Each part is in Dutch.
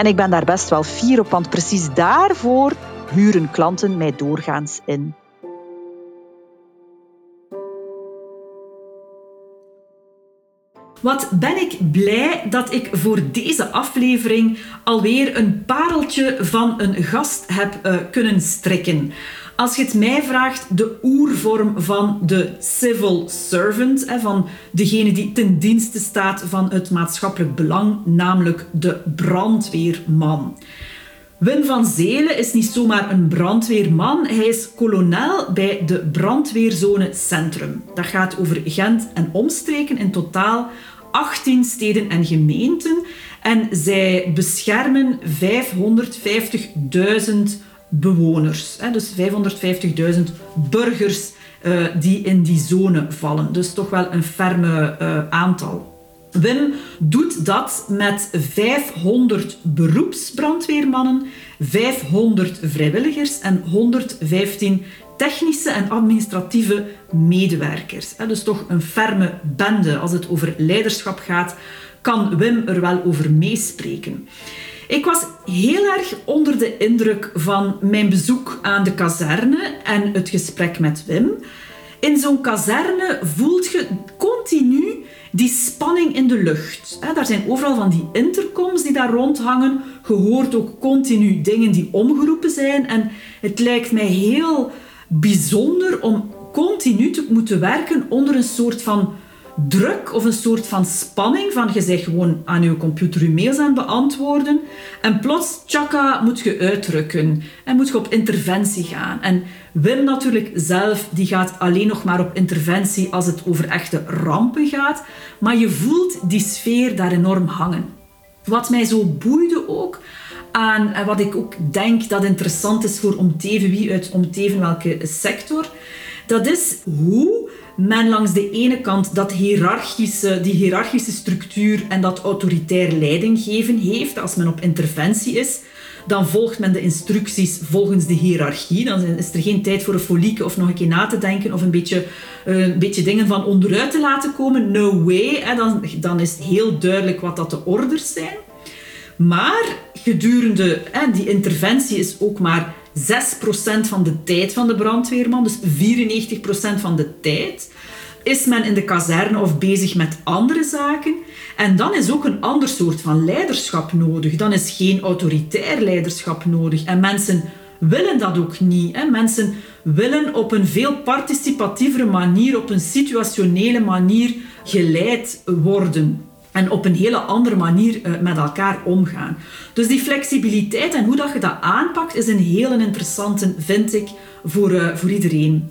En ik ben daar best wel fier op, want precies daarvoor huren klanten mij doorgaans in. Wat ben ik blij dat ik voor deze aflevering alweer een pareltje van een gast heb uh, kunnen strikken. Als je het mij vraagt, de oervorm van de civil servant, van degene die ten dienste staat van het maatschappelijk belang, namelijk de brandweerman. Wim van Zelen is niet zomaar een brandweerman, hij is kolonel bij de brandweerzone Centrum. Dat gaat over Gent en omstreken, in totaal 18 steden en gemeenten. En zij beschermen 550.000 bewoners. Dus 550.000 burgers uh, die in die zone vallen. Dus toch wel een ferme uh, aantal. Wim doet dat met 500 beroepsbrandweermannen, 500 vrijwilligers en 115 technische en administratieve medewerkers. Dus toch een ferme bende. Als het over leiderschap gaat, kan Wim er wel over meespreken. Ik was heel erg onder de indruk van mijn bezoek aan de kazerne en het gesprek met Wim. In zo'n kazerne voelt je continu die spanning in de lucht. Daar zijn overal van die intercoms die daar rondhangen. Je hoort ook continu dingen die omgeroepen zijn. En het lijkt mij heel bijzonder om continu te moeten werken onder een soort van druk of een soort van spanning van je zegt gewoon aan je computer je mails aan beantwoorden en plots, tjaka, moet je uitdrukken en moet je op interventie gaan. En Wim natuurlijk zelf, die gaat alleen nog maar op interventie als het over echte rampen gaat, maar je voelt die sfeer daar enorm hangen. Wat mij zo boeide ook aan, en wat ik ook denk dat interessant is voor omteven wie uit omteven welke sector, dat is hoe men langs de ene kant dat hiërarchische, die hiërarchische structuur en dat autoritair leidinggeven heeft als men op interventie is, dan volgt men de instructies volgens de hiërarchie. Dan is er geen tijd voor een folieke of nog een keer na te denken of een beetje, eh, een beetje dingen van onderuit te laten komen. No way. Dan, dan is heel duidelijk wat dat de orders zijn. Maar gedurende die interventie is ook maar 6% van de tijd van de brandweerman, dus 94% van de tijd, is men in de kazerne of bezig met andere zaken. En dan is ook een ander soort van leiderschap nodig. Dan is geen autoritair leiderschap nodig. En mensen willen dat ook niet. Hè. Mensen willen op een veel participatievere manier, op een situationele manier geleid worden en op een hele andere manier uh, met elkaar omgaan. Dus die flexibiliteit en hoe dat je dat aanpakt, is een heel interessante, vind ik, voor, uh, voor iedereen.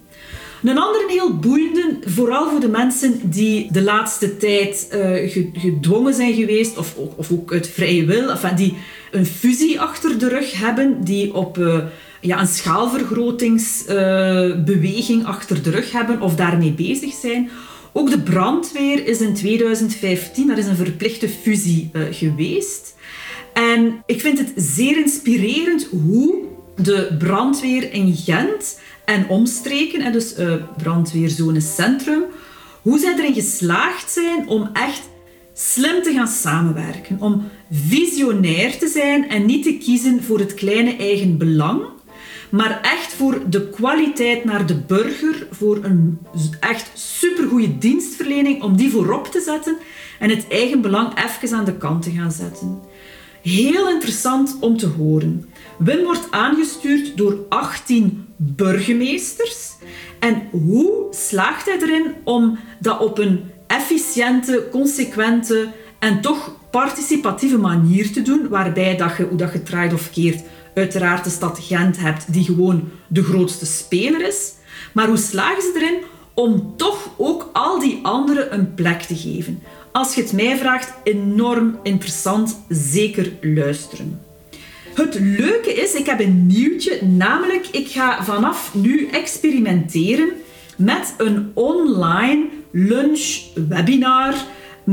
Een andere heel boeiende, vooral voor de mensen die de laatste tijd uh, gedwongen zijn geweest, of, of ook uit vrije wil, enfin, die een fusie achter de rug hebben, die op ja, een schaalvergrotingsbeweging achter de rug hebben of daarmee bezig zijn ook de brandweer is in 2015, dat is een verplichte fusie uh, geweest. En ik vind het zeer inspirerend hoe de brandweer in Gent en omstreken, en dus uh, brandweerzone Centrum, hoe zij erin geslaagd zijn om echt slim te gaan samenwerken. Om visionair te zijn en niet te kiezen voor het kleine eigen belang, maar echt voor de kwaliteit naar de burger, voor een echt supergoeie dienstverlening, om die voorop te zetten en het eigen belang even aan de kant te gaan zetten. heel interessant om te horen. Wim wordt aangestuurd door 18 burgemeesters. En hoe slaagt hij erin om dat op een efficiënte, consequente en toch participatieve manier te doen, waarbij dat je, hoe dat je draait of keert, uiteraard de stad Gent hebt, die gewoon de grootste speler is. Maar hoe slagen ze erin om toch ook al die anderen een plek te geven? Als je het mij vraagt, enorm interessant, zeker luisteren. Het leuke is, ik heb een nieuwtje, namelijk ik ga vanaf nu experimenteren met een online lunch webinar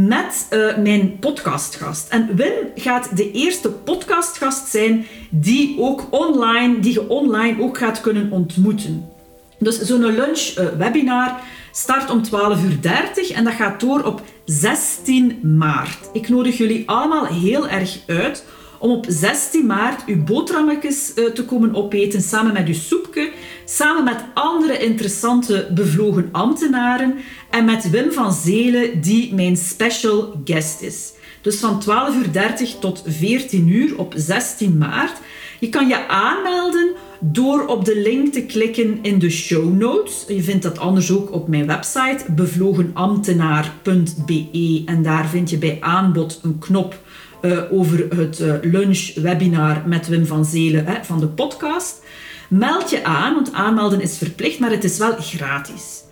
met uh, mijn podcastgast. En Wim gaat de eerste podcastgast zijn die, ook online, die je online ook gaat kunnen ontmoeten. Dus zo'n lunch uh, webinar start om 12.30 uur en dat gaat door op 16 maart. Ik nodig jullie allemaal heel erg uit om op 16 maart uw boterhammetjes uh, te komen opeten samen met uw soepje, samen met andere interessante bevlogen ambtenaren en met Wim van Zelen, die mijn special guest is. Dus van 12.30 uur tot 14 uur op 16 maart. Je kan je aanmelden door op de link te klikken in de show notes. Je vindt dat anders ook op mijn website bevlogenambtenaar.be en daar vind je bij aanbod een knop uh, over het uh, lunch-webinar met Wim van Zelen hè, van de podcast. Meld je aan, want aanmelden is verplicht, maar het is wel gratis.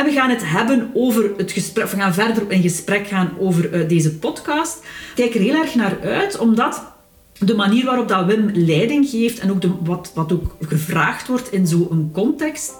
En we gaan het hebben over het gesprek. We gaan verder in gesprek gaan over uh, deze podcast. Kijk er heel erg naar uit, omdat de manier waarop dat Wim leiding geeft en ook de, wat, wat ook gevraagd wordt in zo'n context,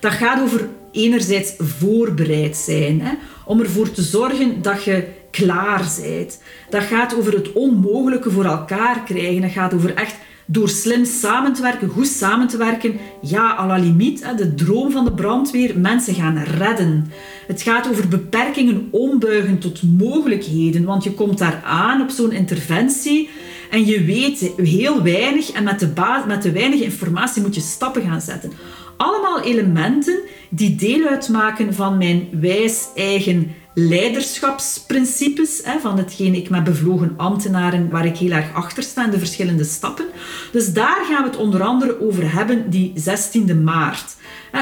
dat gaat over enerzijds voorbereid zijn. Hè, om ervoor te zorgen dat je klaar bent. Dat gaat over het onmogelijke voor elkaar krijgen. Dat gaat over echt door slim samen te werken, goed samen te werken, ja, à la limiet, de droom van de brandweer, mensen gaan redden. Het gaat over beperkingen ombuigen tot mogelijkheden, want je komt daar aan op zo'n interventie en je weet heel weinig en met de, met de weinige informatie moet je stappen gaan zetten. Allemaal elementen die deel uitmaken van mijn wijs eigen leiderschapsprincipes, van hetgeen ik met bevlogen ambtenaren, waar ik heel erg achter sta, de verschillende stappen. Dus daar gaan we het onder andere over hebben, die 16e maart.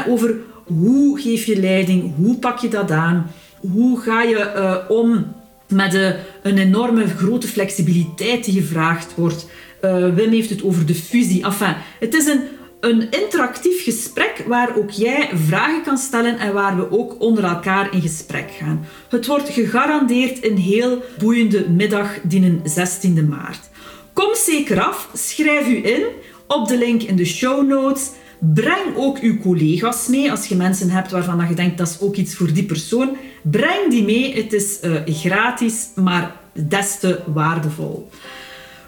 Over hoe geef je leiding, hoe pak je dat aan, hoe ga je uh, om met een enorme grote flexibiliteit die gevraagd wordt. Uh, Wim heeft het over de fusie. Enfin, het is een een interactief gesprek waar ook jij vragen kan stellen en waar we ook onder elkaar in gesprek gaan. Het wordt gegarandeerd een heel boeiende middag die 16e maart. Kom zeker af, schrijf u in op de link in de show notes. Breng ook uw collega's mee als je mensen hebt waarvan je denkt dat is ook iets voor die persoon. Breng die mee. Het is uh, gratis, maar des te waardevol.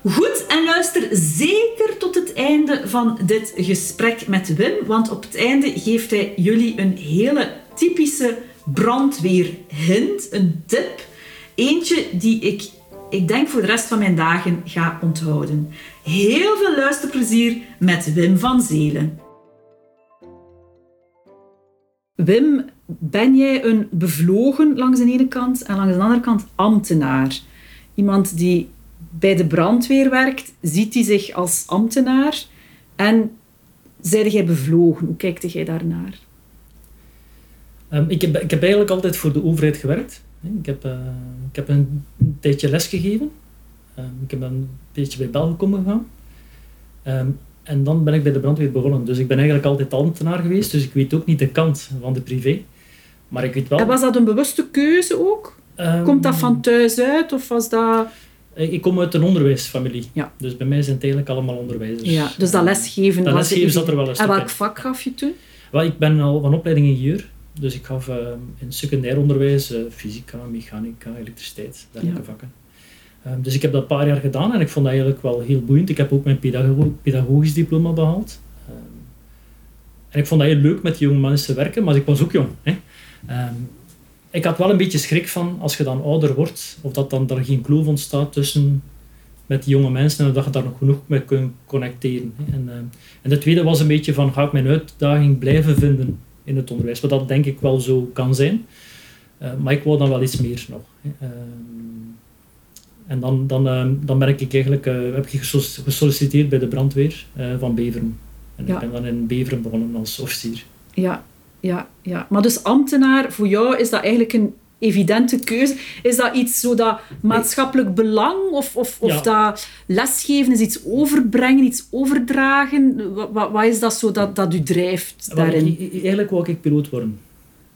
Goed, en luister zeker tot het einde van dit gesprek met Wim, want op het einde geeft hij jullie een hele typische brandweerhint, een tip. Eentje die ik, ik denk voor de rest van mijn dagen ga onthouden. Heel veel luisterplezier met Wim van Zelen. Wim, ben jij een bevlogen langs de ene kant en langs de andere kant ambtenaar? Iemand die bij de brandweer werkt, ziet hij zich als ambtenaar en zijde jij bevlogen? Hoe kijkte jij daarnaar? Um, ik, heb, ik heb eigenlijk altijd voor de overheid gewerkt. Ik heb, uh, ik heb een, tijdje les gegeven. Um, ik heb een beetje bij Belgicom gegaan. Um, en dan ben ik bij de brandweer begonnen. Dus ik ben eigenlijk altijd ambtenaar geweest, dus ik weet ook niet de kant van de privé. Maar ik weet wel... En was dat een bewuste keuze ook? Komt dat van thuis uit of was dat... Eh, ik kom uit een onderwijsfamilie. Ja. Dus bij mij zijn het eigenlijk allemaal onderwijzers. Ja, dus dat lesgeven... Dat lesgeven zat er wel eens En welk vak gaf je toen? Wel, ik ben al van opleiding ingenieur. Dus ik gaf uh, in secundair onderwijs uh, fysica, mechanica, elektriciteit, dergelijke ja. vakken. Um, dus ik heb dat een paar jaar gedaan en ik vond dat eigenlijk wel heel boeiend. Ik heb ook mijn pedago pedagogisch diploma behaald. Um, en ik vond dat heel leuk met die jonge mensen te werken, maar ik was ook jong. Hè. Ik had wel een beetje schrik van als je dan ouder wordt, of dat dan er geen kloof ontstaat tussen met die jonge mensen en dat je daar nog genoeg mee kunt connecteren. En, uh, en de tweede was een beetje van, ga ik mijn uitdaging blijven vinden in het onderwijs? Wat dat denk ik wel zo kan zijn. Uh, maar ik wou dan wel iets meer nog. Uh, En dan, dan, dan merk ik eigenlijk, heb ik gesolliciteerd bij de brandweer van Beveren. En ik ben dan in Beveren begonnen als officier. Ja, ja, ja. Maar dus ambtenaar, voor jou is dat eigenlijk een evidente keuze. Is dat iets zo dat maatschappelijk belang of, of, of dat lesgeven is iets overbrengen, iets overdragen? Wat, wat is dat zo dat, dat u drijft daarin? eigenlijk wou ik piloot worden.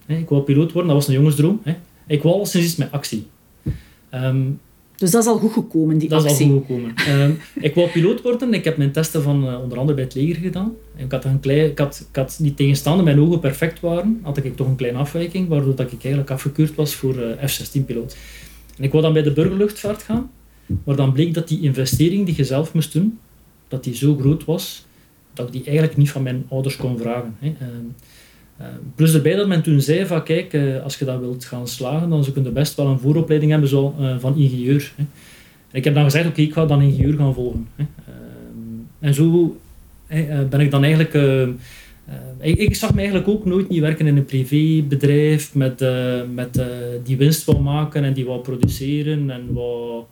Ik wou piloot worden, dat was een jongensdroom. Ik wou al sinds iets met actie. Ehm, dus dat is al goed gekomen, die dat actie. Dat is al goed gekomen. Ehm, ik wou piloot worden. Ik heb mijn testen van uh, onder andere bij het leger gedaan. Ik had, een klein, ik had, ik had niet tegenstaande mijn ogen perfect waren, had ik toch een kleine afwijking, waardoor dat ik eigenlijk afgekeurd was voor uh, F-16-piloot. En ik wou dan bij de burgerluchtvaart gaan, maar dan bleek dat die investering die je zelf moest doen, dat die zo groot was, dat ik die eigenlijk niet van mijn ouders kon vragen. Hè. Ehm, uh, plus erbij dat men toen zei van kijk, uh, als je dat wilt gaan slagen, dan zou je best wel een vooropleiding hebben zo, uh, van ingenieur. Hè. Ik heb dan gezegd, oké, okay, ik ga dan ingenieur gaan volgen. Hè. en zo ben ik dan eigenlijk... Ik, ik, zag me eigenlijk ook nooit niet werken in een privébedrijf met, met die winst wil maken en die wil produceren en wat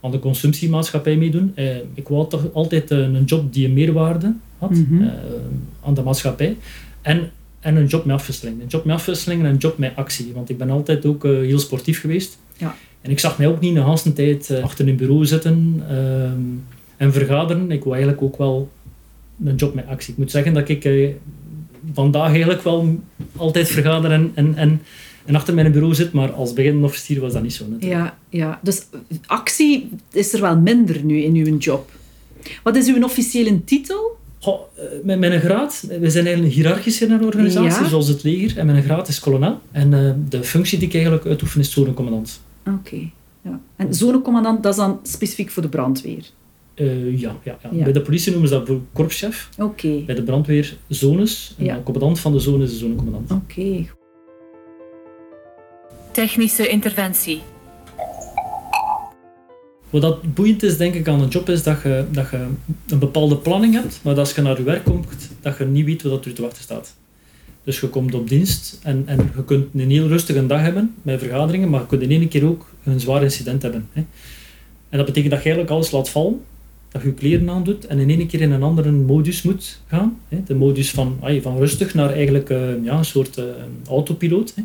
aan de consumptiemaatschappij meedoen. ik wou toch altijd een job die een meerwaarde had mm -hmm. aan de maatschappij. En en een job met afwisseling. Een job met afwisseling en een job met actie. Want ik ben altijd ook uh, heel sportief geweest. Ja. En ik zag mij ook niet de hele tijd uh, achter een bureau zitten um, en vergaderen. Ik wil eigenlijk ook wel een job met actie. Ik moet zeggen dat ik uh, vandaag eigenlijk wel altijd vergader en, en, en, en achter mijn bureau zit. Maar als beginnende officier was dat niet zo. Natuurlijk. Ja, ja, dus actie is er wel minder nu in uw job. Wat is uw officiële titel? Goh, met mijn graad, we zijn eigenlijk hiërarchisch in een organisatie, zoals het leger. En mijn graad is kolonel. En uh, de functie die ik eigenlijk uitoefen is zonecommandant. Oké. Ja. En zonecommandant, dat is dan specifiek voor de brandweer? Uh, ja, ja, ja, ja, Bij de politie noemen ze dat voor korpschef. Oké. Bij de brandweer zones. En de commandant van de zone is de zonecommandant. Oké. Technische interventie. Wat dat boeiend is, denk ik, aan een job, is dat je, dat je een bepaalde planning hebt, maar dat als je naar je werk komt, dat je niet weet wat er te wachten staat. Dus je komt op dienst en, en je kunt een heel rustige dag hebben met vergaderingen, maar je kunt in één keer ook een zwaar incident hebben. Hè. En dat betekent dat je eigenlijk alles laat vallen, dat je je kleren aandoet en in één keer in een andere modus moet gaan. Hè. De modus van, van rustig naar eigenlijk uh, ja, een soort uh, autopiloot. Hè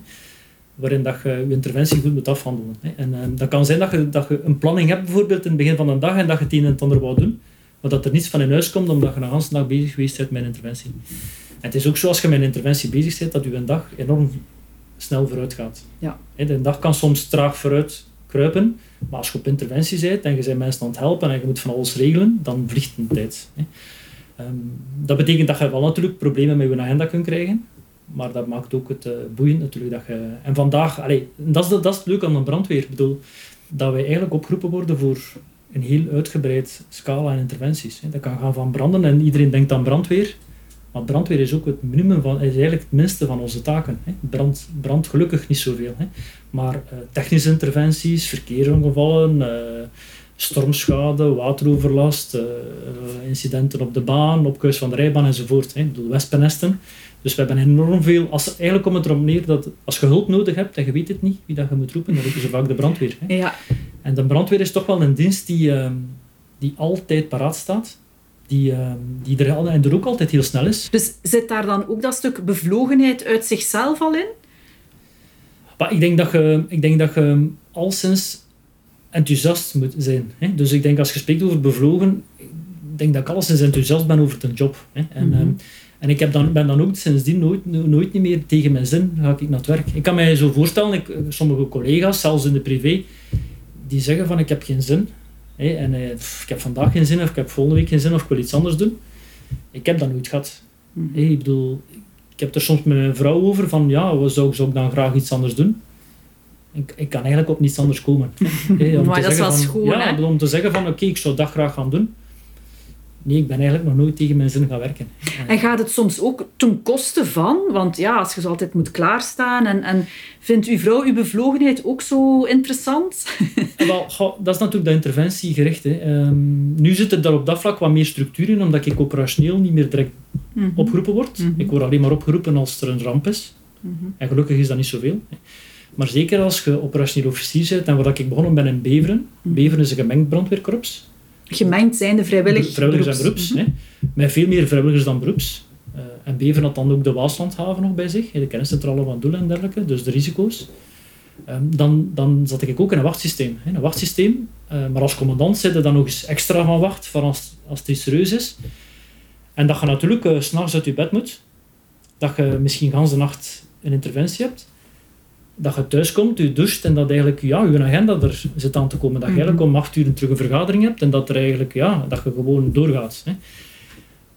waarin dat je je interventie goed moet afhandelen. Hè. En uh, dat kan zijn dat je, dat je een planning hebt bijvoorbeeld in het begin van de dag en dat je het een en het ander wou doen, maar dat er niets van in huis komt omdat je een hele dag bezig geweest bent met een interventie. En het is ook zo als je met een interventie bezig bent, dat je een dag enorm snel vooruit gaat. Ja. Hè, de dag kan soms traag vooruit kruipen, maar als je op interventie bent en je bent mensen aan het helpen en je moet van alles regelen, dan vliegt een tijd. Hè. Um, dat betekent dat je wel natuurlijk problemen met je agenda kunt krijgen, maar dat maakt ook het uh, boeiend natuurlijk. Dat je, en vandaag, allee, dat, is, dat is het leuke aan de brandweer. Ik bedoel, dat wij eigenlijk opgeroepen worden voor een heel uitgebreid scala aan interventies. Dat kan gaan van branden en iedereen denkt aan brandweer. Maar brandweer is ook het minimum van, is eigenlijk het minste van onze taken. Brand, brand gelukkig niet zoveel. Maar uh, technische interventies, verkeersongevallen, uh, stormschade, wateroverlast, incidenten op de baan, op keus van de rijbaan enzovoort. Ik bedoel, wespennesten. Dus we hebben enorm veel. Als, eigenlijk komt het erop neer dat als je hulp nodig hebt en je weet het niet wie dat je moet roepen, dan roepen ze vaak de brandweer. Hè. Ja. En de brandweer is toch wel een dienst die, uh, die altijd paraat staat. Die, uh, die er, en er ook altijd heel snel is. Dus zit daar dan ook dat stuk bevlogenheid uit zichzelf al in? Maar ik denk dat je, ik denk dat je al sinds enthousiast moet zijn. Hè? Dus ik denk als je spreekt over bevlogen, ik denk dat ik alleszins enthousiast ben over de job. Hè? En, mm -hmm. En ik heb dan, ben dan ook sindsdien nooit, nooit niet meer tegen mijn zin ga ik naar het werk. Ik kan mij zo voorstellen, ik, sommige collega's, zelfs in de privé, die zeggen van ik heb geen zin. Hè, en eh, ik heb vandaag geen zin, of ik heb volgende week geen zin, of ik wil iets anders doen. Ik heb dat nooit gehad. Mhm. Hè, ik bedoel, ik heb er soms met mijn vrouw over van ja, wat zou, zou ik dan graag iets anders doen? Ik, ik kan eigenlijk op niets anders komen. Hè, maar dat is wel van, schoon, ja? Om te zeggen van oké, ik zou dat graag gaan doen nee, ik ben eigenlijk nog nooit tegen mijn zin gaan werken. En gaat het soms ook ten koste van? Want ja, als je zo altijd moet klaarstaan en, en vindt uw vrouw uw bevlogenheid ook zo interessant? Wel, dat is natuurlijk de interventiegericht. Hè. Um, nu zit er daar op dat vlak wat meer structuur in, omdat ik operationeel niet meer direct mm -hmm. opgeroepen word. Mhm. Ik word alleen maar opgeroepen als er een ramp is. Mhm. En gelukkig is dat niet zoveel. Hè. Maar zeker als je operationeel officier bent, en waar ik begonnen ben in Beveren. Mhm. Beveren is een gemengd brandweerkorps. Gemengd zijn de vrijwillig Vrijwilligers en beroeps. Mhm. hè. Met veel meer vrijwilligers dan beroeps. Eh, en Beveren had dan ook de Waaslandhaven nog bij zich, de kenniscentrale van doelen en dergelijke, dus de risico's. Ehm, dan, dan zat ik ook in een wachtsysteem. Hè, een wachtsysteem eh, maar als commandant zit je dan nog eens extra van wacht, van als, als het iets serieus is. En dat je natuurlijk eh, s s'nachts uit je bed moet. Dat je misschien de nacht een interventie hebt. Dat je thuis komt, je doucht en dat eigenlijk ja, je agenda er zit aan te komen. Dat je Mhm. eigenlijk om acht uur terug een vergadering hebt en dat, er eigenlijk, ja, dat je gewoon doorgaat. Hè.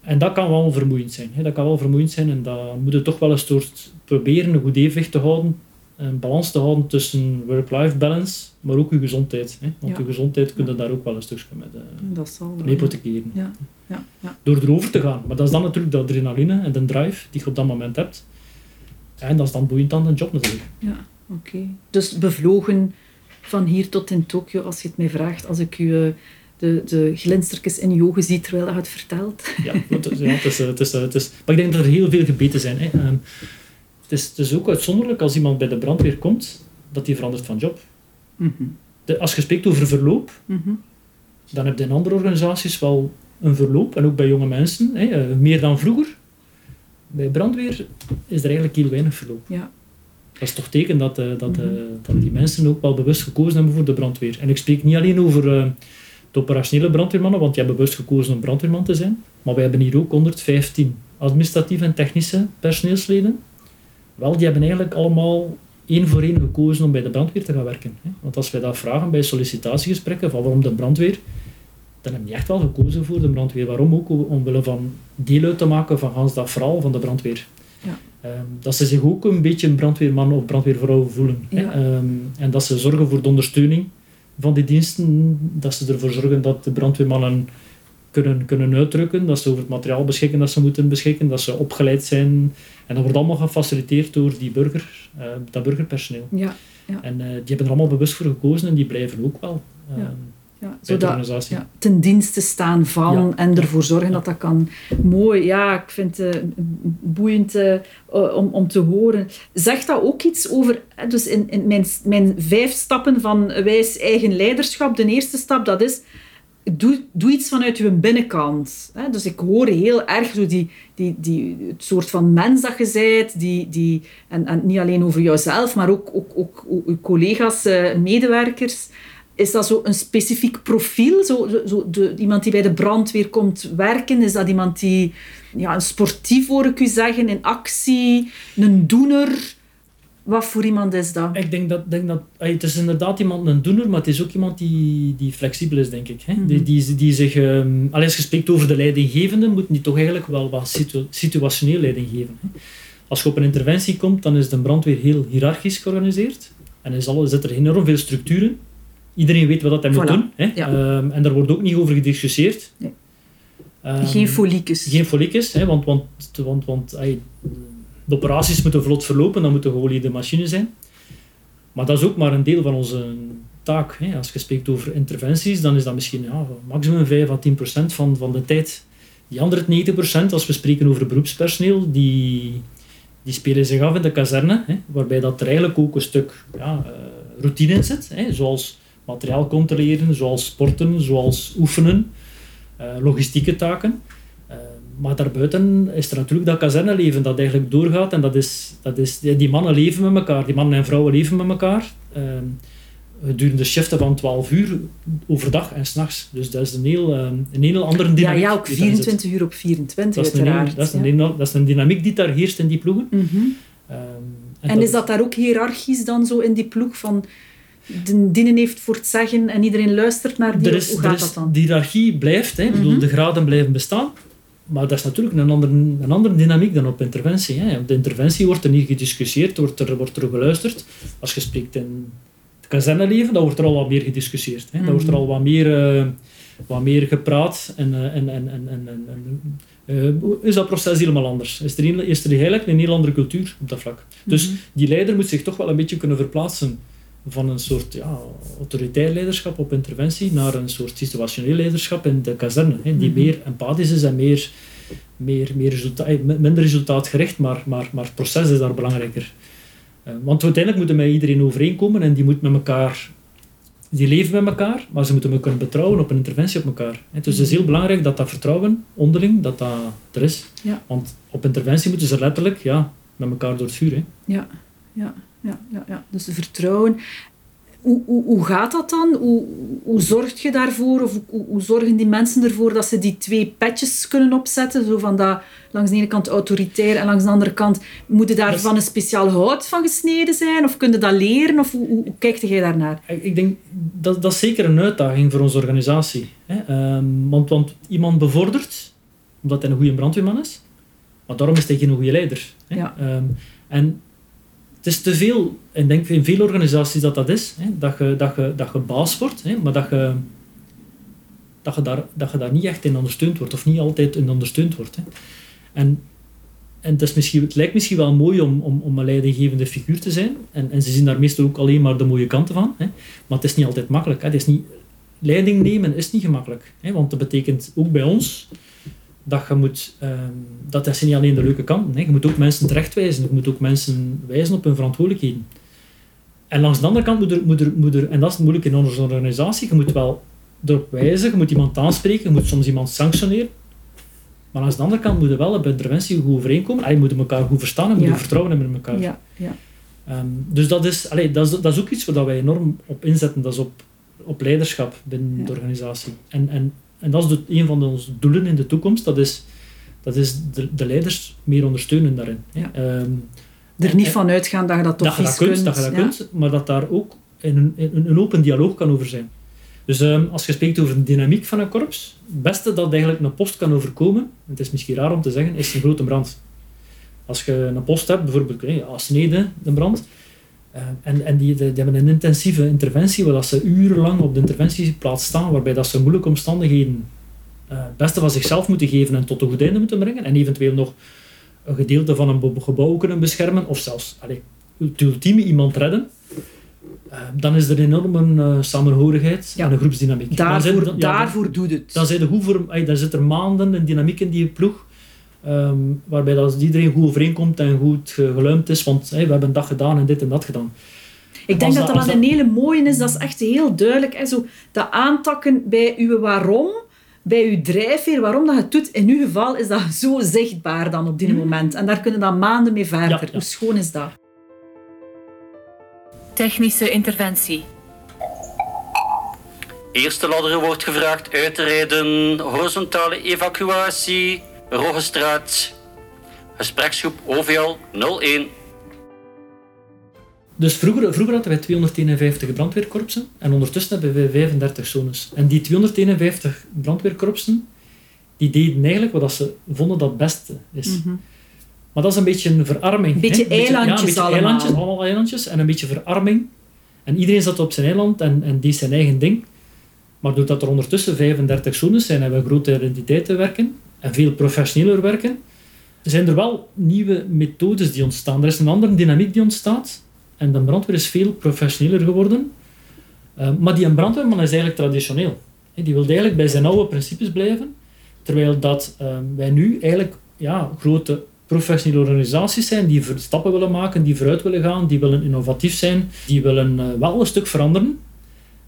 En dat kan wel vermoeiend zijn. Hè. Dat kan wel vermoeiend zijn en dan moet je toch wel een soort proberen een goed evenwicht te houden, een balans te houden tussen work-life balance, maar ook je gezondheid. Hè. Want Ja. je gezondheid kun je daar ook wel een stukje met Dat hypothekeren. Ja, ja. Door erover te gaan. Maar dat is dan natuurlijk de adrenaline en de drive die je op dat moment hebt. En dat is dan boeiend aan de job natuurlijk. ja. Oké. Dus bevlogen van hier tot in Tokio, als je het mij vraagt, als ik u eh, de, de glinstertjes in je ogen zie terwijl je het vertelt. Ja, het is, ja, het is, eh, het is, eh, het is, maar ik denk dat er heel veel gebeten zijn. Hè. Ehm, het, is, het is ook uitzonderlijk als iemand bij de brandweer komt, dat hij verandert van job. Mhm, De, als je spreekt over verloop, mhm. dan heb je in andere organisaties wel een verloop, en ook bij jonge mensen, hè, meer dan vroeger. Bij brandweer is er eigenlijk heel weinig verloop. Ja. Dat is toch teken dat, eh, dat, eh, Mhm. dat die mensen ook wel bewust gekozen hebben voor de brandweer. En ik spreek niet alleen over eh, de operationele brandweermannen, want die hebben bewust gekozen om brandweerman te zijn. Maar wij hebben hier ook 115 administratieve en technische personeelsleden. Wel, die hebben eigenlijk allemaal één voor één gekozen om bij de brandweer te gaan werken. Hè. Want als wij dat vragen bij sollicitatiegesprekken, van waarom de brandweer, dan hebben die echt wel gekozen voor de brandweer. Waarom ook? Omwille van deel uit te maken van gans dat verhaal van de brandweer. Ja. Ehm, dat ze zich ook een beetje een brandweerman of brandweervrouw voelen. Hè. Ja. Ehm, en dat ze zorgen voor de ondersteuning van die diensten. Dat ze ervoor zorgen dat de brandweermannen kunnen, kunnen uitdrukken. Dat ze over het materiaal beschikken dat ze moeten beschikken. Dat ze opgeleid zijn. En dat wordt allemaal gefaciliteerd door die burger, eh, dat burgerpersoneel. Ja, En eh, die hebben er allemaal bewust voor gekozen en die blijven ook wel. ehm, Ja. Ja. Zodat, ja, ten dienste staan van Ja. en ervoor zorgen dat dat kan. Mooi, ja, ik vind het eh, boeiend eh, om, om te horen. Zegt dat ook iets over, dus in, in mijn, mijn vijf stappen van wijs eigen leiderschap, de eerste stap, dat is, doe, doe iets vanuit je binnenkant. Hè. Dus ik hoor heel erg zo die, die, die, het soort van mens dat je bent, die, die, en, en niet alleen over jouzelf, maar ook, ook, ook, ook collega's, eh, medewerkers. Is dat zo een specifiek profiel? Zo, zo, de, iemand die bij de brandweer komt werken? Is dat iemand die ja, een sportief, hoor ik u zeggen, in actie, een doener? Wat voor iemand is dat? Ik denk dat, denk dat het is inderdaad iemand een doener, maar het is ook iemand die, die flexibel is, denk ik. Hè? Mhm. Die, die, die zich, ehm, allee, als je spreekt over de leidinggevende, moeten die toch eigenlijk wel wat situ- situationeel leiding geven. Hè? Als je op een interventie komt, dan is de brandweer heel hiërarchisch georganiseerd. En is alle, zit er enorm veel structuren. Iedereen weet wat dat hij moet doen. Hè? ja. Ehm, en daar wordt ook niet over gediscussieerd. Nee. Ehm, Geen foliekes. geen foliekjes, hè, want, want, want, want de operaties moeten vlot verlopen, dan moeten geoliede machines zijn. Maar dat is ook maar een deel van onze taak. Hè. Als je spreekt over interventies, dan is dat misschien ja, maximum 5 à 10 procent van, van de tijd. Die andere 90 procent, als we spreken over beroepspersoneel, die, die spelen zich af in de kazerne, hè, waarbij dat er eigenlijk ook een stuk ja, eh, routine in zit, hè, zoals materiaal controleren, zoals sporten, zoals oefenen, eh, logistieke taken. Eh, maar daarbuiten is er natuurlijk dat kazerneleven dat eigenlijk doorgaat. En dat is, dat is, die mannen leven met elkaar, die mannen en vrouwen leven met elkaar. Uh, gedurende shiften van 12 uur overdag en s'nachts. Dus dat is een heel, eh, een heel andere Ja, dynamiek. ja, ook daarin zit. 24 uur op 24 Dat is, een heel, uiteraard. dat, is een, ja. dat is een dynamiek die daar heerst in die ploegen. Mhm. Ehm, En is dat daar ook hiërarchisch dan zo in die ploeg van de dienen heeft voor het zeggen en iedereen luistert naar die? er is, hoe er gaat is, dat dan? Die hiërarchie blijft, hè. Bedoel, Mhm. de graden blijven bestaan. Maar dat is natuurlijk een andere, een andere dynamiek dan op interventie. Hè. Op de interventie wordt er niet gediscussieerd, wordt er, wordt er geluisterd. Als je spreekt in het kazerneleven, dan wordt er al wat meer gediscussieerd. Hè. Dan wordt er al wat meer, eh, wat meer gepraat. En, eh, en, en, en, en, en, eh, is dat proces helemaal anders. Is er, is er eigenlijk een heel andere cultuur op dat vlak. Dus Mhm. die leider moet zich toch wel een beetje kunnen verplaatsen van een soort ja, autoritair leiderschap op interventie naar een soort situationeel leiderschap in de kazerne, hè, die Mhm. meer empathisch is en meer, meer, meer resulta eh, minder resultaatgericht, maar, maar, maar het proces is daar belangrijker. Uh, want uiteindelijk moeten met iedereen overeenkomen en die moet met elkaar die leven met elkaar, maar ze moeten me kunnen betrouwen op een interventie op elkaar. Dus het is heel belangrijk dat dat vertrouwen onderling, dat dat er is. Ja. Want op interventie moeten ze letterlijk ja, met elkaar door het vuur. Hè. Ja, ja, ja, ja, ja. Dus vertrouwen. Hoe, hoe, hoe gaat dat dan? Hoe, hoe zorg je daarvoor? Of hoe, hoe zorgen die mensen ervoor dat ze die twee petjes kunnen opzetten? Zo van dat langs de ene kant autoritair en langs de andere kant moet daar van een speciaal hout van gesneden zijn? Of kun je dat leren? Of hoe, hoe, kijk jij daarnaar? Ik denk dat dat is zeker een uitdaging voor onze organisatie. Hè? Ehm, want, want iemand bevordert omdat hij een goede brandweerman is, maar daarom is hij geen goede leider. Hè? Ja. Ehm, en het is te veel, en ik denk in veel organisaties dat dat is, hè, dat, je, dat, je, dat je baas wordt, hè, maar dat je, dat, je daar, dat je daar niet echt in ondersteund wordt, of niet altijd in ondersteund wordt. Hè. En, en het, is misschien, het lijkt misschien wel mooi om, om, om een leidinggevende figuur te zijn, en, en ze zien daar meestal ook alleen maar de mooie kanten van, hè, maar het is niet altijd makkelijk. Hè. Het is niet, leiding nemen is niet gemakkelijk, hè, want dat betekent ook bij ons dat je moet, um, dat is niet alleen de leuke kanten. Hè. Je moet ook mensen terechtwijzen. Je moet ook mensen wijzen op hun verantwoordelijkheden. En langs de andere kant moet er, moet er, moet er en dat is moeilijk in onze organisatie, je moet wel erop wijzen, je moet iemand aanspreken, je moet soms iemand sanctioneren. Maar langs de andere kant moet je wel op interventie goed overeenkomen. En je moet elkaar goed verstaan en moet ja. vertrouwen hebben in elkaar. Ja, ja. Um, dus dat is, allee, dat, is, dat is ook iets waar wij enorm op inzetten. Dat is op, op leiderschap binnen de organisatie. En, en en dat is de, een van onze doelen in de toekomst, dat is, dat is de, de leiders meer ondersteunen daarin. Ja. Um, er niet van uitgaan dat je dat toch dat je dat kunt, Dat je dat ja. kunt, maar dat daar ook een, een, een, open dialoog kan over zijn. Dus um, als je spreekt over de dynamiek van een korps, het beste dat eigenlijk een post kan overkomen, het is misschien raar om te zeggen, is een grote brand. Als je een post hebt, bijvoorbeeld hey, als Snede, de brand, uh, en, en die, hebben een intensieve interventie, waar dat ze urenlang op de interventieplaats staan, waarbij dat ze moeilijke omstandigheden uh, het beste van zichzelf moeten geven en tot een goed einde moeten brengen, en eventueel nog een gedeelte van een gebouw kunnen beschermen, of zelfs allee, het ultieme iemand redden, uh, dan is er een enorme samenhorigheid ja. en een groepsdynamiek. Daarvoor, dan, ja, daarvoor doet het. Dan, goed voor, dan zit er maanden een dynamiek in die ploeg, Um, waarbij dat iedereen goed overeenkomt en goed geluimd is, want hey, we hebben dag gedaan en dit en dat gedaan. Ik denk dat dat, dat een hele mooie is, dat is echt heel duidelijk. Hè, zo, dat aantakken bij uw waarom, bij uw drijfveer, waarom dat je het doet. In uw geval is dat zo zichtbaar dan op dit moment. En daar kunnen dan maanden mee verder. Ja, ja. Hoe schoon is dat? Technische interventie. Eerste ladder wordt gevraagd uit te rijden. Horizontale evacuatie. Roggestraat, gespreksgroep OVL 01. Dus vroeger, vroeger hadden wij 251 brandweerkorpsen en ondertussen hebben wij 35 zones. En die 251 brandweerkorpsen, die deden eigenlijk wat ze vonden dat het beste is. Mm -hmm. Maar dat is een beetje een verarming. Een beetje hè? eilandjes ja, een beetje allemaal. eilandjes, allemaal eilandjes en een beetje verarming. En iedereen zat op zijn eiland en, en deed zijn eigen ding. Maar doordat er ondertussen 35 zones zijn en we grote identiteiten werken, en veel professioneler werken, zijn er wel nieuwe methodes die ontstaan. Er is een andere dynamiek die ontstaat. En de brandweer is veel professioneler geworden. Uh, maar die brandweerman is eigenlijk traditioneel. Die wil eigenlijk bij zijn oude principes blijven. Terwijl dat uh, wij nu eigenlijk ja, grote professionele organisaties zijn die stappen willen maken, die vooruit willen gaan, die willen innovatief zijn, die willen uh, wel een stuk veranderen.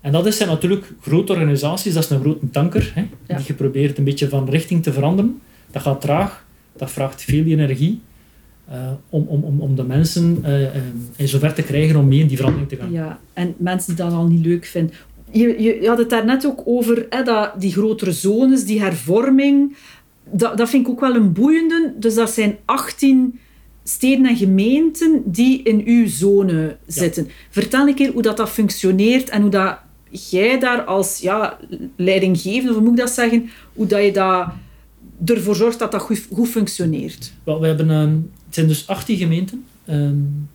En dat zijn natuurlijk grote organisaties, dat is een grote tanker, hè, Ja. die je probeert een beetje van richting te veranderen. Dat gaat traag, dat vraagt veel energie uh, om, om, om, om de mensen uh, in zover te krijgen om mee in die verandering te gaan. Ja, en mensen die dat al niet leuk vinden. Je, je, je had het daar net ook over hè, dat, die grotere zones, die hervorming. Dat, dat vind ik ook wel een boeiende. Dus dat zijn 18 steden en gemeenten die in uw zone zitten. Vertel een keer hoe dat, dat functioneert en hoe dat jij daar als ja, leidinggevende, of hoe moet ik dat zeggen, hoe dat je dat ervoor zorgt dat dat goed, goed functioneert. We hebben, um, het zijn dus 18 gemeenten. Um,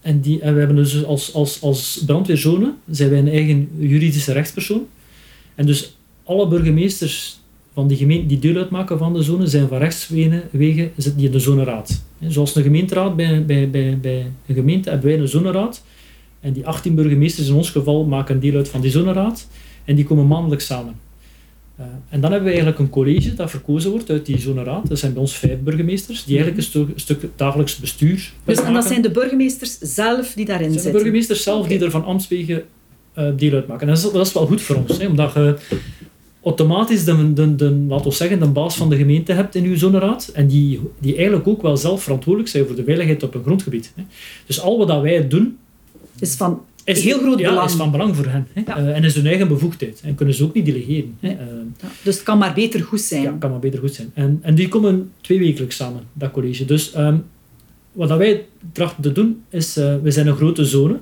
en, die, en we hebben dus als, als, als brandweerzone zijn wij een eigen juridische rechtspersoon. En dus alle burgemeesters van die gemeenten die deel uitmaken van de zone zijn van rechtswegen zitten die in de zoneraad. Zoals een gemeenteraad bij, bij, bij, bij een gemeente hebben wij een zoneraad. En die 18 burgemeesters in ons geval maken deel uit van die zoneraad. En die komen maandelijks samen. Uh, en dan hebben we eigenlijk een college dat verkozen wordt uit die zoneraad. Dat zijn bij ons vijf burgemeesters, die eigenlijk een, stu een stuk dagelijks bestuur Dus en dat zijn de burgemeesters zelf die daarin zitten? de burgemeesters zelf die er van ambtswegen uh, deel uitmaken. En dat is, dat is wel goed voor ons, hè, omdat je automatisch de, de, de, laten we zeggen, de baas van de gemeente hebt in uw zoneraad en die, die eigenlijk ook wel zelf verantwoordelijk zijn voor de veiligheid op een grondgebied. Hè. Dus al wat wij doen... Is van is heel groot ja, belang. is van belang voor hen. Hè. Uh, en is hun eigen bevoegdheid. En kunnen ze ook niet delegeren. Hè. Uh, ja. Dus het kan maar beter goed zijn. Ja, het kan maar beter goed zijn. En, en die komen twee wekelijks samen, dat college. Dus um, wat dat wij trachten te doen, is... Uh, we zijn een grote zone.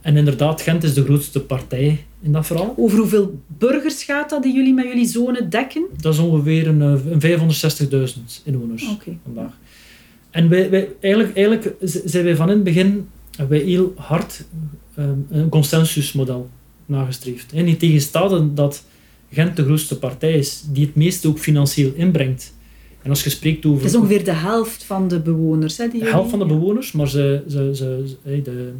En inderdaad, Gent is de grootste partij in dat verhaal. Over hoeveel burgers gaat dat die jullie met jullie zone dekken? Dat is ongeveer een, een 560.000 inwoners okay. vandaag. En wij, wij, eigenlijk, eigenlijk zijn wij van in het begin wij heel hard um, een consensusmodel nagestreefd. En niet tegenstaande dat Gent de grootste partij is, die het meeste ook financieel inbrengt. En als je spreekt over... Het is ongeveer de helft van de bewoners. Hè, die de helft van de bewoners, maar ze, ze, ze, de,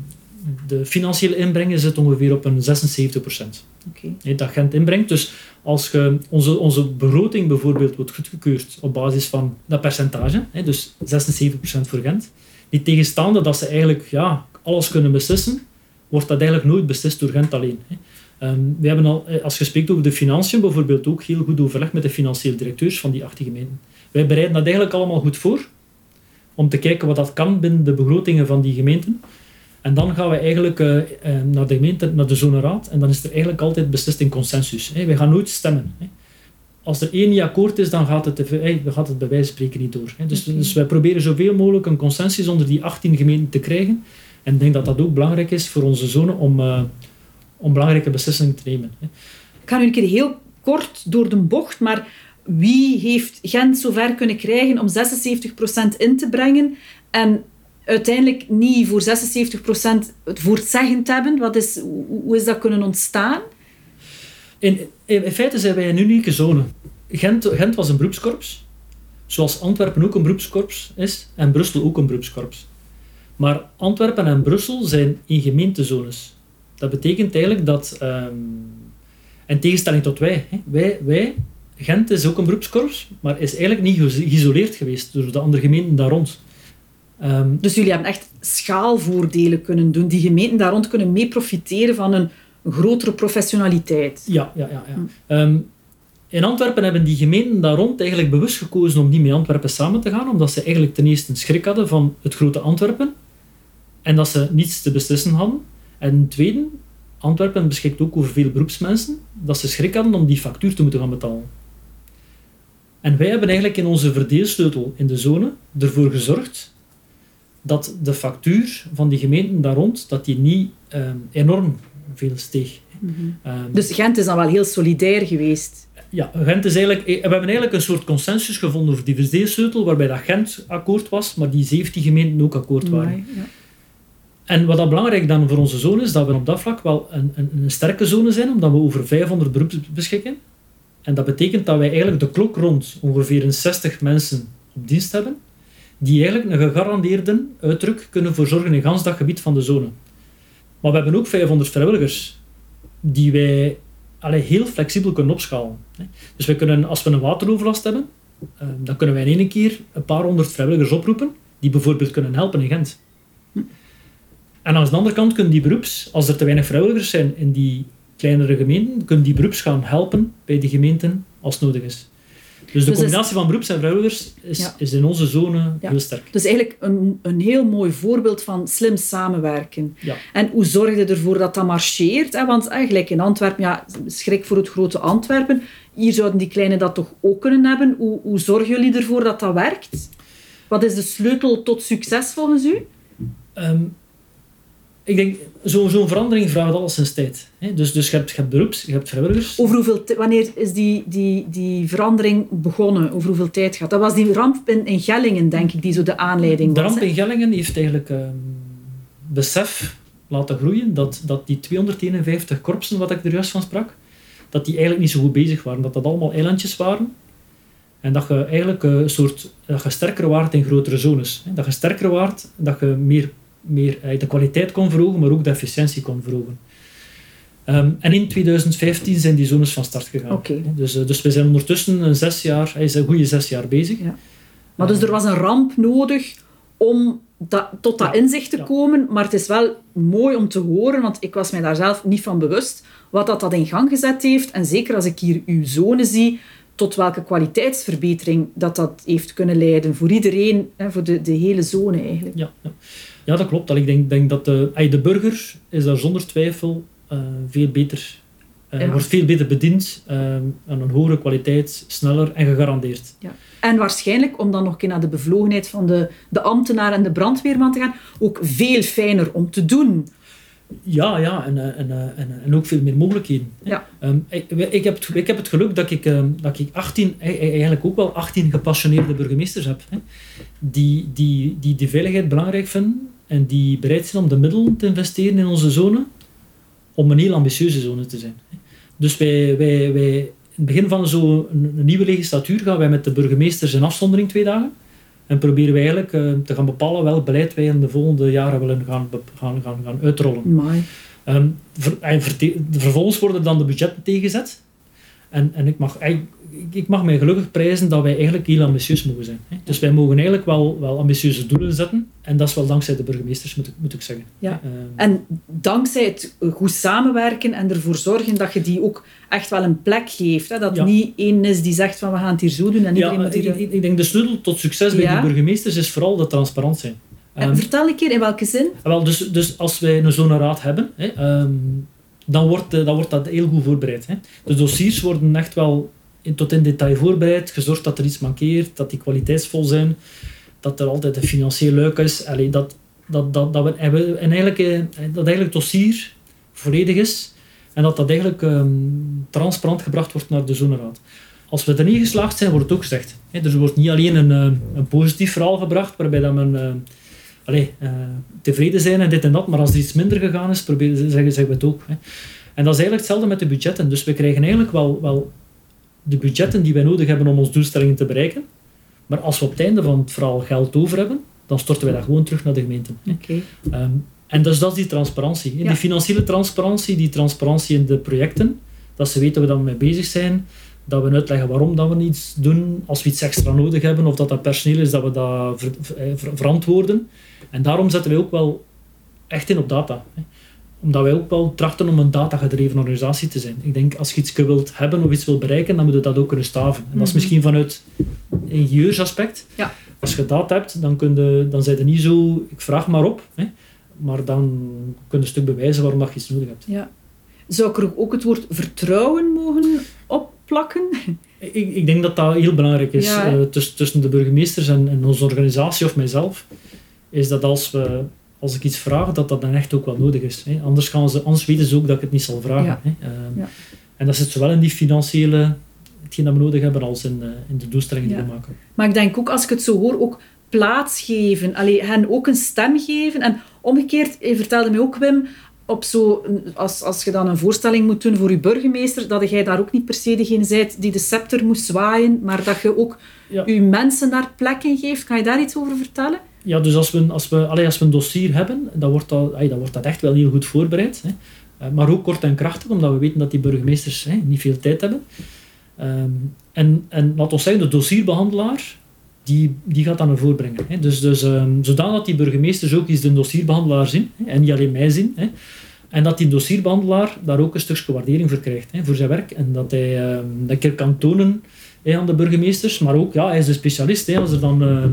de financiële inbreng zit ongeveer op een 76 procent. Okay. Dat Gent inbrengt. Dus als je, onze, onze begroting bijvoorbeeld wordt goedgekeurd op basis van dat percentage, dus 76 procent voor Gent, niet tegenstaande dat ze eigenlijk ja, alles kunnen beslissen, wordt dat eigenlijk nooit beslist door Gent alleen. Um, we hebben al, eh, als je spreekt over de financiën, bijvoorbeeld ook heel goed overleg met de financieel directeurs van die 18 gemeenten. Wij bereiden dat eigenlijk allemaal goed voor, om te kijken wat dat kan binnen de begrotingen van die gemeenten. En dan gaan we eigenlijk uh, naar de gemeente, naar de zoneraad, en dan is er eigenlijk altijd beslist in consensus. Hè. We gaan nooit stemmen. Hè. Als er één niet akkoord is, dan gaat het, hey, gaat het bij wijze van spreken niet door. Hè. Dus, okay. dus wij proberen zoveel mogelijk een consensus onder die 18 gemeenten te krijgen. En ik denk dat dat ook belangrijk is voor onze zone om, uh, om belangrijke beslissingen te nemen. Hè. Ik ga nu een keer heel kort door de bocht, maar wie heeft Gent zover kunnen krijgen om 76% in te brengen en uiteindelijk niet voor 76% het voortzeggend hebben? Wat is, hoe is dat kunnen ontstaan? In, feite zijn wij een unieke zone. Gent, Gent was een beroepskorps, zoals Antwerpen ook een beroepskorps is en Brussel ook een beroepskorps. Maar Antwerpen en Brussel zijn in gemeentezones. Dat betekent eigenlijk dat, um, in tegenstelling tot wij, hè, wij, wij, Gent is ook een beroepskorps, maar is eigenlijk niet geïsoleerd geweest door de andere gemeenten daar rond. Um, dus jullie hebben echt schaalvoordelen kunnen doen. Die gemeenten daar rond kunnen mee profiteren van een grotere professionaliteit. Ja, ja, ja. ja. Um, in Antwerpen hebben die gemeenten daar rond eigenlijk bewust gekozen om niet met Antwerpen samen te gaan, omdat ze eigenlijk ten eerste een schrik hadden van het grote Antwerpen en dat ze niets te beslissen hadden. En ten tweede, Antwerpen beschikt ook over veel beroepsmensen, dat ze schrik hadden om die factuur te moeten gaan betalen. En wij hebben eigenlijk in onze verdeelsleutel in de zone ervoor gezorgd dat de factuur van die gemeenten daar rond, dat die niet um, enorm veel steeg. Mm -hmm. um, dus Gent is dan wel heel solidair geweest? Ja, Gent is eigenlijk, we hebben eigenlijk een soort consensus gevonden over die verdeelsleutel, waarbij dat Gent akkoord was, maar die 17 gemeenten ook akkoord waren. Ja. En wat dat belangrijk dan voor onze zone is, dat we op dat vlak wel een, een, een sterke zone zijn, omdat we over 500 beroepen beschikken. En dat betekent dat wij eigenlijk de klok rond ongeveer een 60 mensen op dienst hebben, die eigenlijk een gegarandeerde uitdruk kunnen verzorgen in gans dat gebied van de zone. Maar we hebben ook 500 vrijwilligers, die wij allee, heel flexibel kunnen opschalen. Dus wij kunnen, als we een wateroverlast hebben, dan kunnen wij in één keer een paar honderd vrijwilligers oproepen, die bijvoorbeeld kunnen helpen in Gent. En aan de andere kant kunnen die beroeps, als er te weinig vrijwilligers zijn in die kleinere gemeenten, kunnen die beroeps gaan helpen bij die gemeenten als nodig is. Dus de Dus combinatie van beroeps en vrijwilligers is, Ja. is in onze zone Ja. heel sterk. Dus eigenlijk een, een heel mooi voorbeeld van slim samenwerken. Ja. En hoe zorg je ervoor dat dat marcheert? Hè? Want eigenlijk in Antwerpen, ja, schrik voor het grote Antwerpen. Hier zouden die kleine dat toch ook kunnen hebben. Hoe, hoe zorgen jullie ervoor dat dat werkt? Wat is de sleutel tot succes volgens u? Ehm, ik denk, zo- zo'n verandering vraagt alles zijn tijd. Hè? Dus, dus je, hebt, je hebt beroeps, je hebt vrijwilligers. Over hoeveel wanneer is die, die, die verandering begonnen? Over hoeveel tijd gaat dat? was die ramp in, in Gellingen, denk ik, die zo de aanleiding De was. ramp hè? in Gellingen heeft eigenlijk ehm, besef laten groeien dat, dat die 251 korpsen, wat ik er juist van sprak, dat die eigenlijk niet zo goed bezig waren. Dat dat allemaal eilandjes waren. En dat je eigenlijk eh, een soort dat je sterker waard in grotere zones. hè. Dat je sterker waard, dat je meer, meer eh, de kwaliteit kon verhogen, maar ook de efficiëntie kon verhogen. Ehm, en in 2015 zijn die zones van start gegaan. Dus, eh, dus we zijn ondertussen een zes jaar, hij is een goede zes jaar bezig. Ja. Maar dus er was een ramp nodig om dat, tot dat Ja, inzicht te ja. komen. Maar het is wel mooi om te horen, want ik was mij daar zelf niet van bewust, wat dat, dat in gang gezet heeft. En zeker als ik hier uw zone zie, tot welke kwaliteitsverbetering dat dat heeft kunnen leiden. Voor iedereen, hè, voor de, de hele zone eigenlijk. Ja, ja. Ja dat klopt. Ik denk, denk dat de, de burger is daar zonder twijfel eh, veel beter, eh, Ja. wordt veel beter bediend, aan een hogere kwaliteit, sneller en gegarandeerd. Ja. En waarschijnlijk, om dan nog een keer naar de bevlogenheid van de, de ambtenaar en de brandweerman te gaan, ook veel fijner om te doen. Ja, ja en, en, en, en ook veel meer mogelijkheden. Ja. Ehm, ik, ik, heb het, ik heb het geluk dat ik, ehm, dat ik 18, e- e- eigenlijk ook wel 18 gepassioneerde burgemeesters heb. Hè, die, die, die de veiligheid belangrijk vinden en die bereid zijn om de middelen te investeren in onze zone om een heel ambitieuze zone te zijn. Dus wij, wij, wij, in het begin van zo'n nieuwe legislatuur gaan wij met de burgemeesters in afzondering twee dagen. En proberen wij eigenlijk eh, te gaan bepalen welk beleid wij in de volgende jaren willen gaan, gaan, gaan, gaan uitrollen. Mooi. Ver- en verte- vervolgens worden dan de budgetten tegenzet. En, en ik, mag, eigenlijk- ik- mag mij gelukkig prijzen dat wij eigenlijk heel ambitieus mogen zijn. Hè. Dus wij mogen eigenlijk wel, wel ambitieuze doelen zetten. En dat is wel dankzij de burgemeesters, moet ik, moet ik zeggen. Ja. Ehm, En dankzij het goed samenwerken en ervoor zorgen dat je die ook echt wel een plek geeft. Hè? Dat Ja. niet één is die zegt van we gaan het hier zo doen en iedereen ja, moet ik, hier... ik, ik denk de sleutel tot succes bij de burgemeesters is vooral dat transparant zijn. En Ehm, vertel een keer in welke zin. Wel, dus, dus als wij een zoneraad hebben, hè, ehm, dan, wordt, eh, dan wordt dat heel goed voorbereid. Hè. De dossiers worden echt wel tot in detail voorbereid, gezorgd dat er iets mankeert, dat die kwaliteitsvol zijn, dat er altijd een financieel luik is. Allee, dat, dat, dat, dat, we, en eigenlijk, eh, dat eigenlijk het dossier volledig is en dat dat eigenlijk ehm, transparant gebracht wordt naar de zoneraad. Als we er niet geslaagd zijn, wordt het ook gezegd. Er wordt niet alleen een, eh, een positief verhaal gebracht, waarbij dat men... eh, tevreden zijn en dit en dat, maar als er iets minder gegaan is, proberen ze, zeggen, zeggen we het ook. En dat is eigenlijk hetzelfde met de budgetten. Dus we krijgen eigenlijk wel, wel de budgetten die wij nodig hebben om onze doelstellingen te bereiken. Maar als we op het einde van het verhaal geld over hebben, dan storten wij dat gewoon terug naar de gemeente. Oké. Ehm, en dus dat is die transparantie. Ja. Die financiële transparantie, die transparantie in de projecten, dat ze weten waar we mee bezig zijn, dat we uitleggen waarom dat we iets doen, als we iets extra nodig hebben, of dat dat personeel is, dat we dat ver- ver- eh, ver- verantwoorden. En daarom zetten wij ook wel echt in op data. Hè. Omdat wij ook wel trachten om een datagedreven organisatie te zijn. Ik denk, als je iets wilt hebben of iets wilt bereiken, dan moet je dat ook kunnen staven. En dat is Mhm. misschien vanuit ingenieursaspect. Ja. Als je dat hebt, dan, kun je, dan zijn je niet zo, ik vraag maar op. Hè. Maar dan kun je een stuk bewijzen waarom dat je iets nodig hebt. Ja. Zou ik er ook het woord vertrouwen mogen opplakken? Ik, ik denk dat dat heel belangrijk is Ja. eh, tuss- tussen de burgemeesters en, en onze organisatie of mijzelf. Is dat als, we, als ik iets vraag, dat dat dan echt ook wel nodig is. Hè. Anders, gaan ze, anders weten ze ook dat ik het niet zal vragen. Ja. Hè. Ehm, Ja. En dat zit zowel in die financiële, hetgeen dat we nodig hebben, als in, eh, in de doelstellingen die we maken. Maar ik denk ook, als ik het zo hoor, ook plaats geven. Allee, hen ook een stem geven. En omgekeerd, je vertelde mij ook, Wim, op zo, als, als je dan een voorstelling moet doen voor je burgemeester, dat jij daar ook niet per se degene zijt die de scepter moest zwaaien, maar dat je ook Ja. je mensen naar plekken geeft. Kan je daar iets over vertellen? Ja, dus als we, een- als we, als we een dossier hebben, dan wordt, dat, dan wordt dat echt wel heel goed voorbereid. Hè. Eh, maar ook kort en krachtig, omdat we weten dat die burgemeesters hè, niet veel tijd hebben. Ehm, en, en laat ons zeggen, de dossierbehandelaar, die, die gaat dat naar voren brengen. Hè. Dus, dus ehm, zodanig dat die burgemeesters ook eens de dossierbehandelaar zien, hè, en niet alleen mij zien. Hè. En dat die dossierbehandelaar daar ook een stukje waardering voor krijgt, hè, voor zijn werk. En dat hij ehm, dat een keer kan tonen aan de burgemeesters, maar ook, ja, hij is de specialist. Hè, als er dan ehm,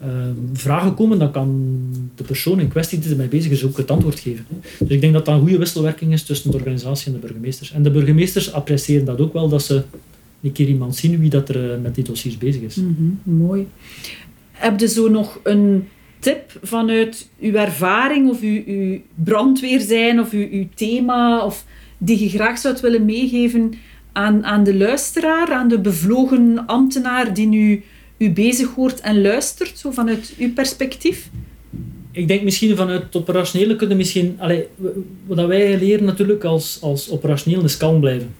ehm, vragen komen, dan kan de persoon in kwestie die ermee bezig is ook het antwoord geven. hè. Dus ik denk dat dat een goede wisselwerking is tussen de organisatie en de burgemeesters. En de burgemeesters appreciëren dat ook wel, dat ze een keer iemand zien wie dat er eh, met die dossiers bezig is. Mooi. Heb je zo nog een tip vanuit uw ervaring of uw, uw brandweer zijn of uw, uw thema of die je graag zou willen meegeven aan, aan de luisteraar, aan de bevlogen ambtenaar die nu u bezig hoort en luistert, zo vanuit uw perspectief? Ik denk misschien vanuit het operationele kunnen misschien... Allee, wat wij leren natuurlijk als, als operationeel is kalm blijven.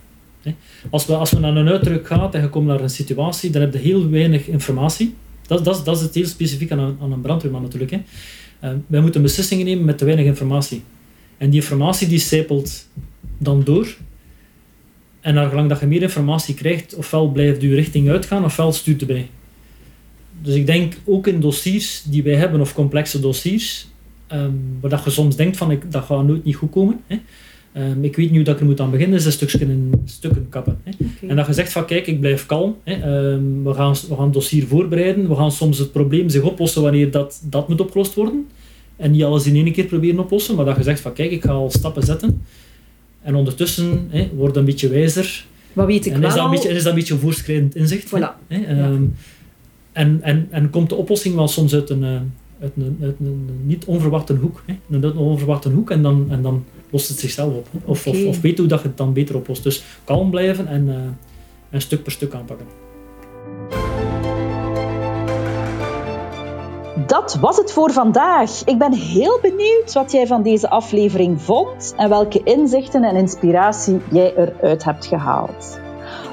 Als, we, als we naar een uitdruk gaat en je komt naar een situatie, dan heb je heel weinig informatie. Dat, dat, is- dat is het heel specifiek aan een, aan een brandweerman natuurlijk. Hè. Eh, wij moeten beslissingen nemen met te weinig informatie. En die informatie die sijpelt dan door. En naar gelang dat je meer informatie krijgt, ofwel blijft je richting uitgaan, ofwel stuurt erbij. Dus ik denk ook in dossiers die wij hebben, of complexe dossiers, um, waar dat je soms denkt van ik, dat gaat nooit niet goed komen. Hè. Um, ik weet niet hoe dat ik er moet aan beginnen, is een stukje in stukken kappen. Hè. En dat je zegt van kijk, ik blijf kalm, hè. Um, we, gaan, we gaan het dossier voorbereiden, we gaan soms het probleem zich oplossen wanneer dat, dat moet opgelost worden. En niet alles in één keer proberen oplossen, maar dat je zegt van kijk, ik ga al stappen zetten. En ondertussen hè, word een beetje wijzer. Wat weet ik en wel is dat een beetje, is dat een beetje een voorschrijdend inzicht. Voilà. Hè? Ja. En, en, en komt de oplossing wel soms uit een, eh, uit een, uit een niet onverwachte hoek. Hè? Een onverwachte hoek en dan, en dan lost het zichzelf op. Of, okay. of, of weet hoe dat je het dan beter oplost. Dus kalm blijven en, uh, en stuk per stuk aanpakken. Dat was het voor vandaag. Ik ben heel benieuwd wat jij van deze aflevering vond en welke inzichten en inspiratie jij eruit hebt gehaald.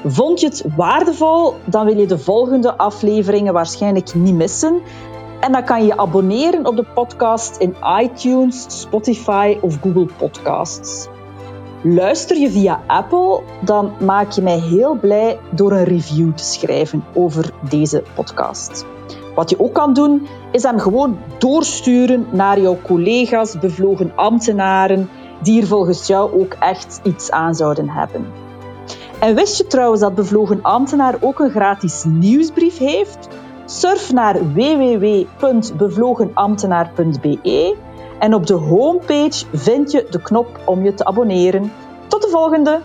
Vond je het waardevol? Dan wil je de volgende afleveringen waarschijnlijk niet missen. En dan kan je je abonneren op de podcast in iTunes, Spotify of Google Podcasts. Luister je via Apple, dan maak je mij heel blij door een review te schrijven over deze podcast. Wat je ook kan doen, is hem gewoon doorsturen naar jouw collega's, bevlogen ambtenaren, die er volgens jou ook echt iets aan zouden hebben. En wist je trouwens dat Bevlogen Ambtenaar ook een gratis nieuwsbrief heeft? Surf naar www.bevlogenambtenaar.be en op de homepage vind je de knop om je te abonneren. Tot de volgende!